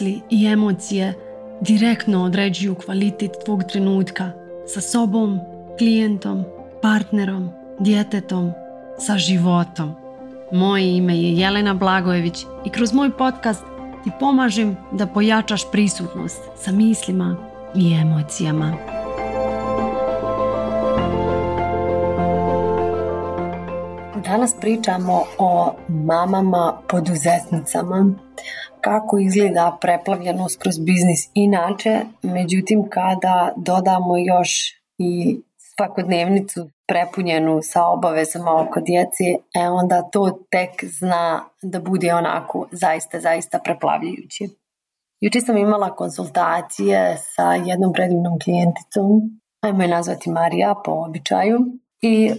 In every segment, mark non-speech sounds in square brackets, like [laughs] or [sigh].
misli i emocije direktno određuju kvalitet tvog trenutka sa sobom, klijentom, partnerom, djetetom, sa životom. Moje ime je Jelena Blagojević i kroz moj podcast ti pomažem da pojačaš prisutnost sa mislima i emocijama. Danas pričamo o mamama poduzetnicama kako izgleda preplavljenost kroz biznis inače, međutim kada dodamo još i svakodnevnicu prepunjenu sa obavezama oko djeci, e onda to tek zna da bude onako zaista, zaista preplavljujuće. Juče sam imala konsultacije sa jednom predivnom klijenticom, ajmo je nazvati Marija po običaju, i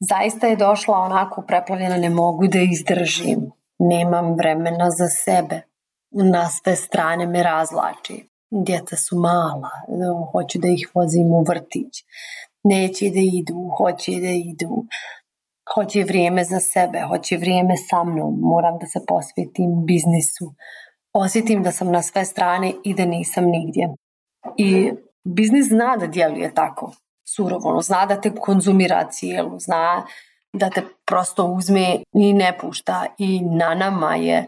zaista je došla onako preplavljena, ne mogu da izdržim, nemam vremena za sebe, na sve strane me razlači. Djeca su mala, hoću da ih vozim u vrtić. Neće da idu, hoće da idu. Hoće vrijeme za sebe, hoće vrijeme sa mnom. Moram da se posvetim biznisu. Osjetim da sam na sve strane i da nisam nigdje. I biznis zna da djeluje tako surovo. zna da te konzumira cijelu, zna da te prosto uzme i ne pušta. I na nama je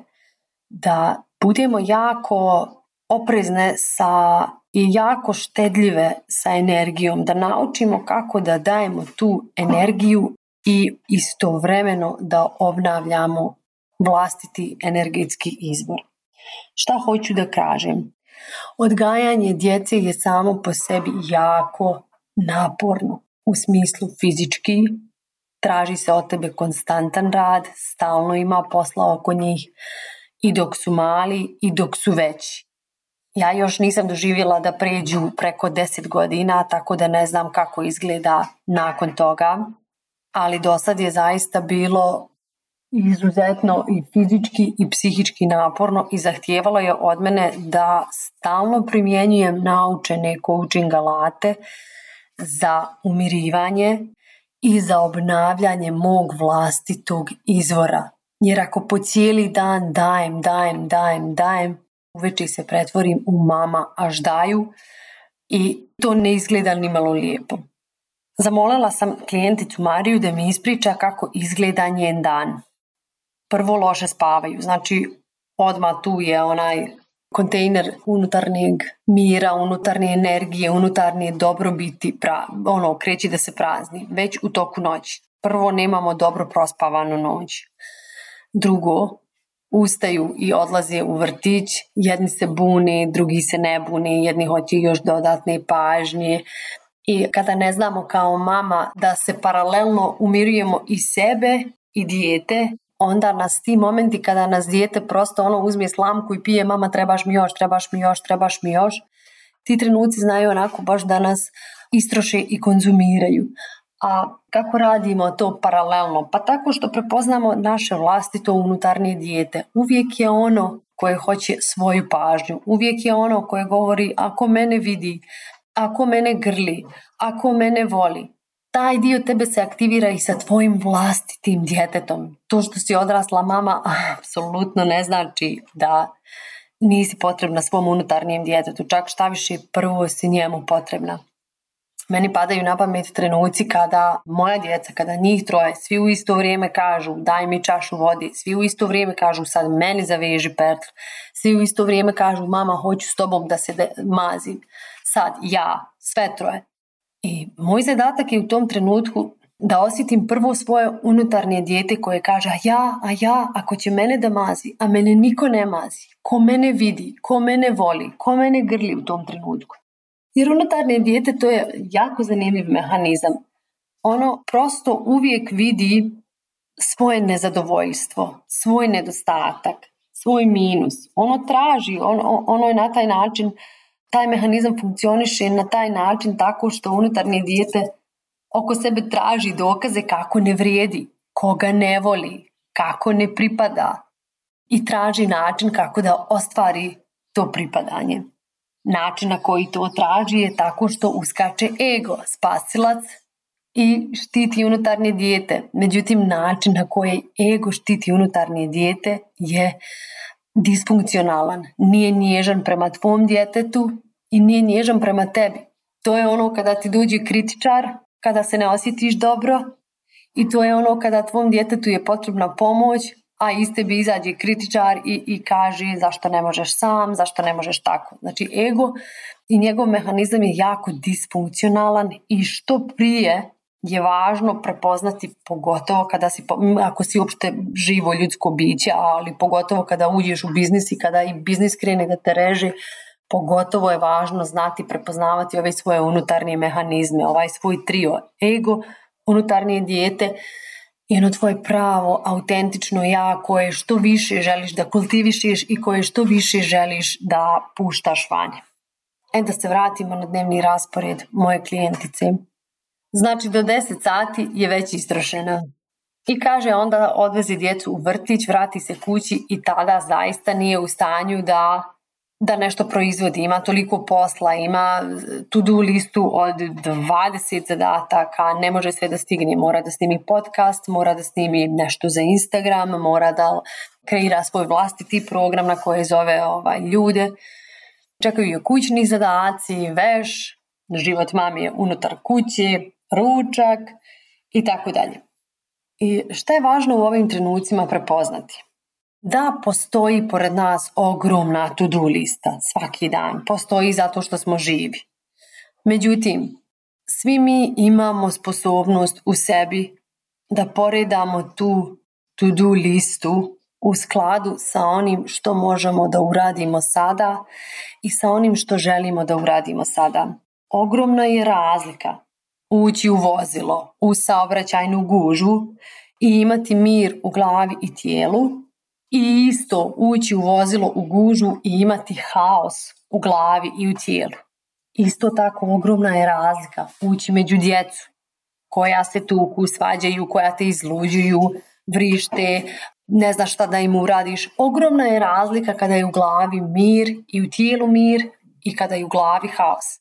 da budemo jako oprezne sa i jako štedljive sa energijom, da naučimo kako da dajemo tu energiju i istovremeno da obnavljamo vlastiti energetski izbor. Šta hoću da kažem? Odgajanje djece je samo po sebi jako naporno u smislu fizički, traži se od tebe konstantan rad, stalno ima posla oko njih, i dok su mali i dok su veći. Ja još nisam doživjela da pređu preko 10 godina, tako da ne znam kako izgleda nakon toga, ali do sad je zaista bilo izuzetno i fizički i psihički naporno i zahtijevalo je od mene da stalno primjenjujem naučene coaching alate za umirivanje i za obnavljanje mog vlastitog izvora jer ako po cijeli dan dajem, dajem, dajem, dajem, uveče se pretvorim u mama až daju i to ne izgleda ni malo lijepo. Zamolila sam klijenticu Mariju da mi ispriča kako izgleda njen dan. Prvo loše spavaju, znači odmah tu je onaj kontejner unutarnjeg mira, unutarnje energije, unutarnje dobrobiti, pra, ono, kreći da se prazni, već u toku noći. Prvo nemamo dobro prospavanu noć drugo ustaju i odlaze u vrtić, jedni se buni, drugi se ne buni, jedni hoće još dodatne pažnje. I kada ne znamo kao mama da se paralelno umirujemo i sebe i dijete, onda nas ti momenti kada nas dijete prosto ono uzme slamku i pije mama trebaš mi još, trebaš mi još, trebaš mi još, ti trenuci znaju onako baš da nas istroše i konzumiraju. A kako radimo to paralelno? Pa tako što prepoznamo naše vlastito unutarnje dijete. Uvijek je ono koje hoće svoju pažnju. Uvijek je ono koje govori ako mene vidi, ako mene grli, ako mene voli. Taj dio tebe se aktivira i sa tvojim vlastitim djetetom. To što si odrasla mama [laughs] apsolutno ne znači da nisi potrebna svom unutarnjem djetetu. Čak šta više prvo si njemu potrebna. Meni padaju na pamet trenuci kada moja djeca, kada njih troje, svi u isto vrijeme kažu daj mi čašu vodi, svi u isto vrijeme kažu sad meni zaveži pertl, svi u isto vrijeme kažu mama hoću s tobom da se mazi. mazim, sad ja, sve troje. I moj zadatak je u tom trenutku da osjetim prvo svoje unutarnje dijete koje kaže a ja, a ja, ako će mene da mazi, a mene niko ne mazi, ko mene vidi, ko mene voli, ko mene grli u tom trenutku. Jer unutarnje dijete to je jako zanimljiv mehanizam. Ono prosto uvijek vidi svoje nezadovoljstvo, svoj nedostatak, svoj minus. Ono traži, ono, ono je na taj način, taj mehanizam funkcioniše na taj način tako što unutarnje dijete oko sebe traži dokaze kako ne vrijedi, koga ne voli, kako ne pripada i traži način kako da ostvari to pripadanje. Način na koji to traži je tako što uskače ego, spasilac i štiti unutarnje dijete. Međutim, način na koji ego štiti unutarnje dijete je disfunkcionalan. Nije nježan prema tvom djetetu i nije nježan prema tebi. To je ono kada ti dođe kritičar, kada se ne osjetiš dobro i to je ono kada tvom djetetu je potrebna pomoć, a iz bi izađe kritičar i, i kaže zašto ne možeš sam, zašto ne možeš tako. Znači ego i njegov mehanizam je jako disfunkcionalan i što prije je važno prepoznati pogotovo kada si, ako si uopšte živo ljudsko biće, ali pogotovo kada uđeš u biznis i kada i biznis krene da te reži, pogotovo je važno znati prepoznavati ove svoje unutarnje mehanizme, ovaj svoj trio ego, unutarnje dijete, jedno tvoje pravo, autentično ja koje što više želiš da kultivišiš i koje što više želiš da puštaš vanje. E da se vratimo na dnevni raspored moje klijentice. Znači do 10 sati je već istrašena. I kaže onda odvezi djecu u vrtić, vrati se kući i tada zaista nije u stanju da da nešto proizvodi, ima toliko posla, ima to-do listu od 20 zadataka, ne može sve da stigne, mora da snimi podcast, mora da snimi nešto za Instagram, mora da kreira svoj vlastiti program na koje zove ovaj, ljude. Čekaju je kućni zadaci, veš, život mami je unutar kuće, ručak i tako dalje. I šta je važno u ovim trenucima prepoznati? da postoji pored nas ogromna to-do lista svaki dan. Postoji zato što smo živi. Međutim, svi mi imamo sposobnost u sebi da poredamo tu to-do listu u skladu sa onim što možemo da uradimo sada i sa onim što želimo da uradimo sada. Ogromna je razlika ući u vozilo, u saobraćajnu gužu i imati mir u glavi i tijelu i isto ući u vozilo u gužu i imati haos u glavi i u tijelu. Isto tako ogromna je razlika ući među djecu koja se tuku, svađaju, koja te izluđuju, vrište, ne znaš šta da im uradiš. Ogromna je razlika kada je u glavi mir i u tijelu mir i kada je u glavi haos.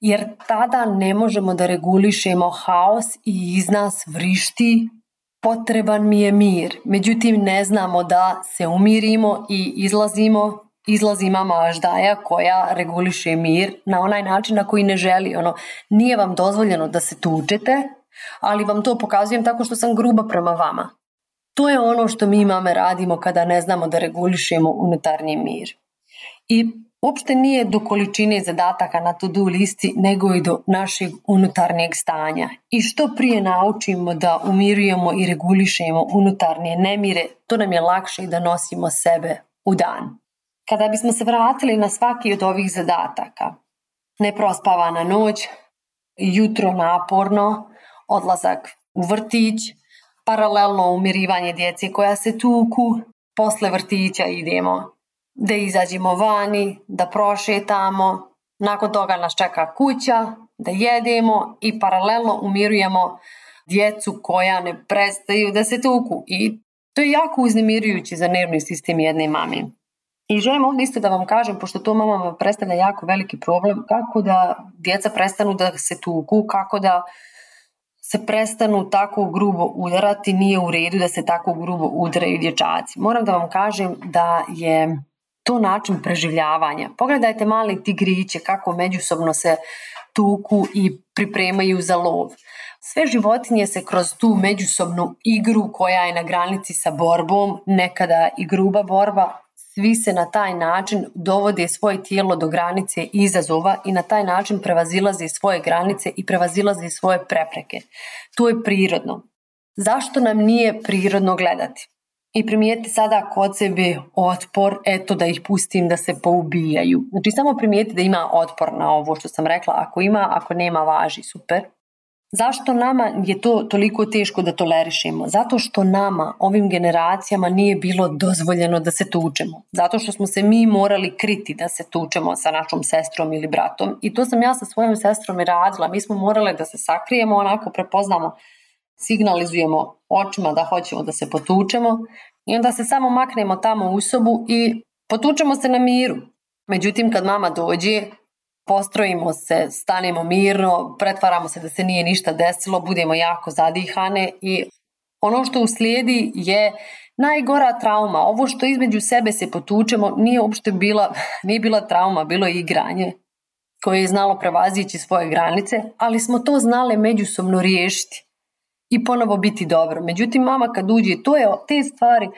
Jer tada ne možemo da regulišemo haos i iz nas vrišti potreban mi je mir. Međutim, ne znamo da se umirimo i izlazimo izlazi mama aždaja koja reguliše mir na onaj način na koji ne želi. Ono, nije vam dozvoljeno da se tuđete, ali vam to pokazujem tako što sam gruba prema vama. To je ono što mi mame radimo kada ne znamo da regulišemo unutarnji mir. I uopšte nije do količine zadataka na to-do listi, nego i do našeg unutarnjeg stanja. I što prije naučimo da umirujemo i regulišemo unutarnje nemire, to nam je lakše i da nosimo sebe u dan. Kada bismo se vratili na svaki od ovih zadataka, neprospavana noć, jutro naporno, odlazak u vrtić, paralelno umirivanje djece koja se tuku, posle vrtića idemo da izađemo vani, da prošetamo, nakon toga nas čeka kuća, da jedemo i paralelno umirujemo djecu koja ne prestaju da se tuku i to je jako uznemirujuće za nervni sistem jedne mami. I želim ovdje isto da vam kažem, pošto to mamama predstavlja jako veliki problem, kako da djeca prestanu da se tuku, kako da se prestanu tako grubo udarati, nije u redu da se tako grubo udaraju dječaci. Moram da vam kažem da je to način preživljavanja. Pogledajte mali tigriće kako međusobno se tuku i pripremaju za lov. Sve životinje se kroz tu međusobnu igru koja je na granici sa borbom, nekada i gruba borba, svi se na taj način dovode svoje tijelo do granice izazova i na taj način prevazilaze svoje granice i prevazilaze svoje prepreke. To je prirodno. Zašto nam nije prirodno gledati? i primijeti sada kod sebe otpor, eto da ih pustim da se poubijaju. Znači samo primijetiti da ima otpor na ovo što sam rekla, ako ima, ako nema, važi, super. Zašto nama je to toliko teško da tolerišemo? Zato što nama, ovim generacijama, nije bilo dozvoljeno da se tučemo. Zato što smo se mi morali kriti da se tučemo sa našom sestrom ili bratom. I to sam ja sa svojom sestrom i radila. Mi smo morale da se sakrijemo, onako prepoznamo signalizujemo očima da hoćemo da se potučemo i onda se samo maknemo tamo u sobu i potučemo se na miru. Međutim, kad mama dođe, postrojimo se, stanemo mirno, pretvaramo se da se nije ništa desilo, budemo jako zadihane i ono što uslijedi je najgora trauma. Ovo što između sebe se potučemo nije uopšte bila, [laughs] nije bila trauma, bilo je igranje koje je znalo prevazići svoje granice, ali smo to znale međusobno riješiti i ponovo biti dobro. Međutim, mama kad uđe, to je te stvari,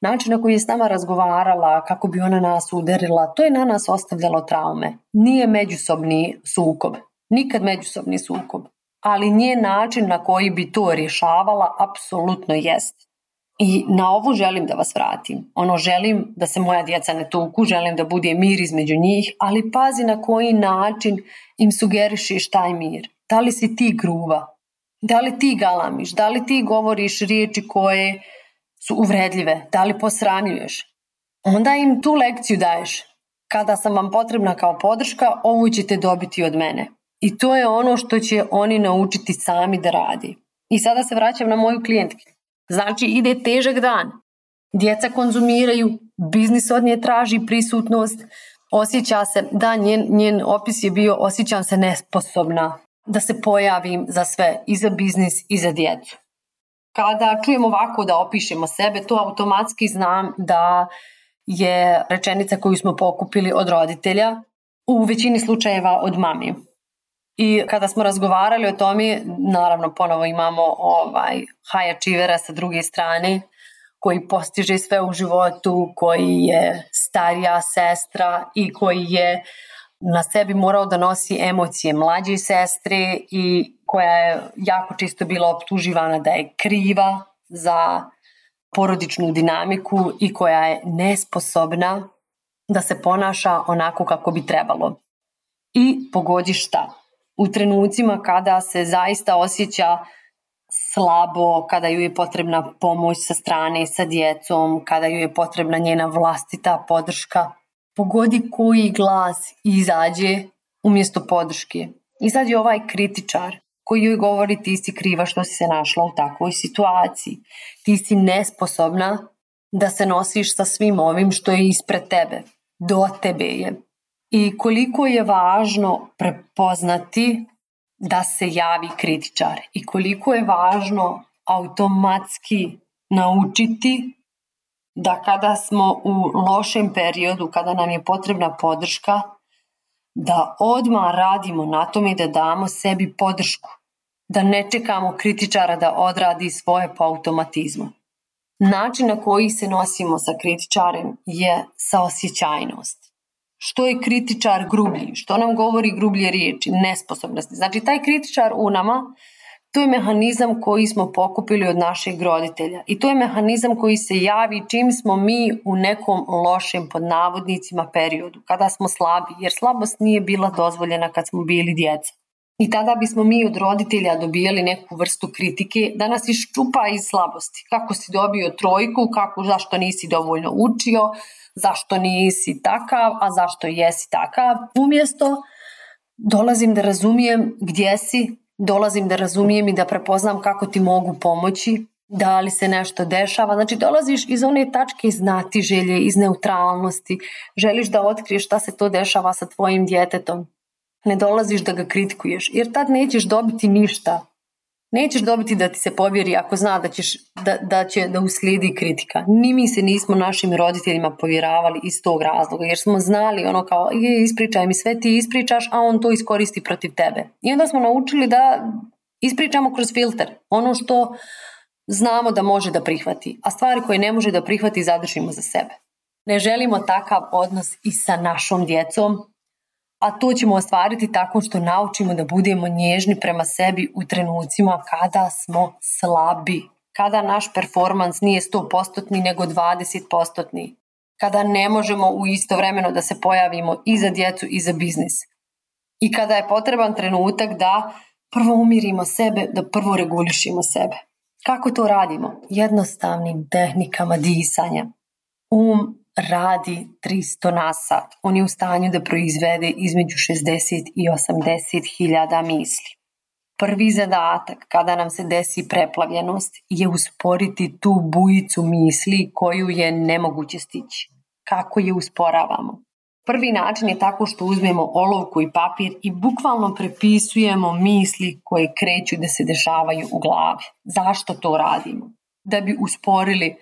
način na koji je s nama razgovarala, kako bi ona nas udarila, to je na nas ostavljalo traume. Nije međusobni sukob, nikad međusobni sukob, ali nije način na koji bi to rješavala, apsolutno jest. I na ovu želim da vas vratim. Ono, želim da se moja djeca ne tuku, želim da bude mir između njih, ali pazi na koji način im sugerišiš taj mir. Da li si ti gruva da li ti galamiš, da li ti govoriš riječi koje su uvredljive, da li posramljuješ. Onda im tu lekciju daješ. Kada sam vam potrebna kao podrška, ovu ćete dobiti od mene. I to je ono što će oni naučiti sami da radi. I sada se vraćam na moju klijentku. Znači ide težak dan. Djeca konzumiraju, biznis od nje traži prisutnost, osjeća se, da njen, njen opis je bio osjećam se nesposobna, da se pojavim za sve, i za biznis i za djecu. Kada čujem ovako da opišemo sebe, to automatski znam da je rečenica koju smo pokupili od roditelja, u većini slučajeva od mami. I kada smo razgovarali o tome, naravno ponovo imamo ovaj high achievera sa druge strane, koji postiže sve u životu, koji je starija sestra i koji je na sebi morao da nosi emocije mlađe sestre i koja je jako čisto bila optuživana da je kriva za porodičnu dinamiku i koja je nesposobna da se ponaša onako kako bi trebalo. I pogodišta. šta? U trenucima kada se zaista osjeća slabo, kada ju je potrebna pomoć sa strane sa djecom, kada ju je potrebna njena vlastita podrška, pogodi koji glas izađe umjesto podrške. I sad je ovaj kritičar koji joj govori ti si kriva što si se našla u takvoj situaciji. Ti si nesposobna da se nosiš sa svim ovim što je ispred tebe. Do tebe je. I koliko je važno prepoznati da se javi kritičar i koliko je važno automatski naučiti da kada smo u lošem periodu, kada nam je potrebna podrška, da odmah radimo na tome i da damo sebi podršku. Da ne čekamo kritičara da odradi svoje po automatizmu. Način na koji se nosimo sa kritičarem je saosjećajnost. Što je kritičar grublji? Što nam govori grublje riječi? Nesposobnosti. Znači, taj kritičar u nama to je mehanizam koji smo pokupili od naših roditelja i to je mehanizam koji se javi čim smo mi u nekom lošem pod navodnicima periodu, kada smo slabi, jer slabost nije bila dozvoljena kad smo bili djeca. I tada bismo mi od roditelja dobijali neku vrstu kritike da nas iščupa iz slabosti. Kako si dobio trojku, kako, zašto nisi dovoljno učio, zašto nisi takav, a zašto jesi takav. Umjesto dolazim da razumijem gdje si, dolazim da razumijem i da prepoznam kako ti mogu pomoći, da li se nešto dešava. Znači dolaziš iz one tačke iz znatiželje, iz neutralnosti, želiš da otkriješ šta se to dešava sa tvojim djetetom. Ne dolaziš da ga kritikuješ jer tad nećeš dobiti ništa nećeš dobiti da ti se povjeri ako zna da, ćeš, da, da će da uslijedi kritika. Ni mi se nismo našim roditeljima povjeravali iz tog razloga jer smo znali ono kao je, ispričaj mi sve ti ispričaš, a on to iskoristi protiv tebe. I onda smo naučili da ispričamo kroz filter. Ono što znamo da može da prihvati, a stvari koje ne može da prihvati zadržimo za sebe. Ne želimo takav odnos i sa našom djecom, a to ćemo ostvariti tako što naučimo da budemo nježni prema sebi u trenucima kada smo slabi, kada naš performans nije 100% nego 20%, kada ne možemo u isto vremeno da se pojavimo i za djecu i za biznis. I kada je potreban trenutak da prvo umirimo sebe, da prvo regulišimo sebe. Kako to radimo? Jednostavnim tehnikama disanja. Um radi 300 na sat. On je u stanju da proizvede između 60 i 80 hiljada misli. Prvi zadatak kada nam se desi preplavljenost je usporiti tu bujicu misli koju je nemoguće stići. Kako je usporavamo? Prvi način je tako što uzmemo olovku i papir i bukvalno prepisujemo misli koje kreću da se dešavaju u glavi. Zašto to radimo? Da bi usporili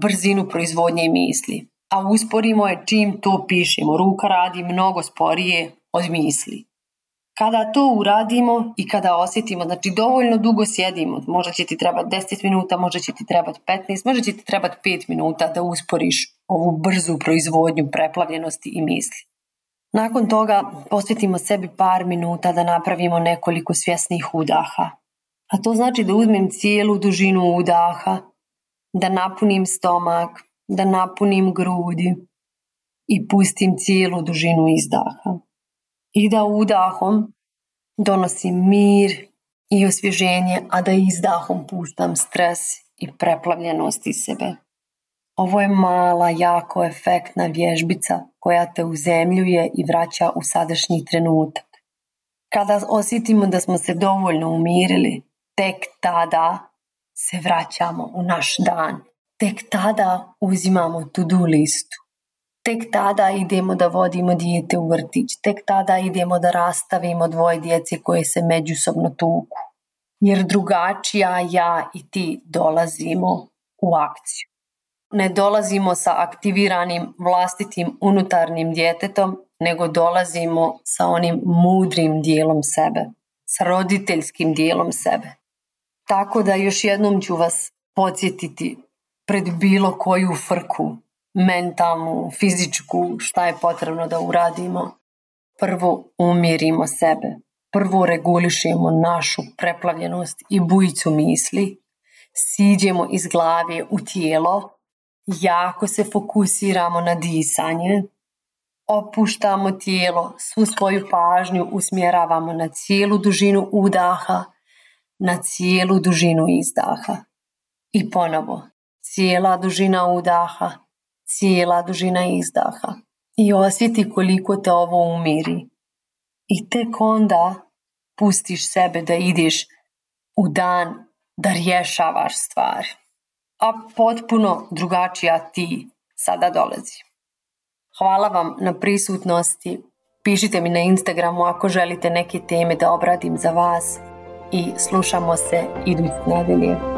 brzinu proizvodnje misli a usporimo je čim to pišemo. Ruka radi mnogo sporije od misli. Kada to uradimo i kada osjetimo, znači dovoljno dugo sjedimo, možda će ti trebati 10 minuta, možda će ti trebati 15, možda će ti trebati 5 minuta da usporiš ovu brzu proizvodnju preplavljenosti i misli. Nakon toga posvetimo sebi par minuta da napravimo nekoliko svjesnih udaha. A to znači da uzmem cijelu dužinu udaha, da napunim stomak, da napunim grudi i pustim cijelu dužinu izdaha. I da udahom donosim mir i osvježenje, a da izdahom puštam stres i preplavljenost iz sebe. Ovo je mala, jako efektna vježbica koja te uzemljuje i vraća u sadašnji trenutak. Kada osjetimo da smo se dovoljno umirili, tek tada se vraćamo u naš dan tek tada uzimamo to-do listu. Tek tada idemo da vodimo dijete u vrtić, tek tada idemo da rastavimo dvoje djece koje se međusobno tuku. Jer drugačija ja i ti dolazimo u akciju. Ne dolazimo sa aktiviranim vlastitim unutarnjim djetetom, nego dolazimo sa onim mudrim dijelom sebe, sa roditeljskim dijelom sebe. Tako da još jednom ću vas podsjetiti pred bilo koju frku, mentalnu, fizičku, šta je potrebno da uradimo, prvo umirimo sebe. Prvo regulišemo našu preplavljenost i bujicu misli, siđemo iz glave u tijelo, jako se fokusiramo na disanje, opuštamo tijelo, svu svoju pažnju usmjeravamo na cijelu dužinu udaha, na cijelu dužinu izdaha. I ponovo, cijela dužina udaha, cijela dužina izdaha i osjeti koliko te ovo umiri. I tek onda pustiš sebe da ideš u dan da rješavaš stvar, A potpuno drugačija ti sada dolazi. Hvala vam na prisutnosti. Pišite mi na Instagramu ako želite neke teme da obradim za vas i slušamo se idući nedelje.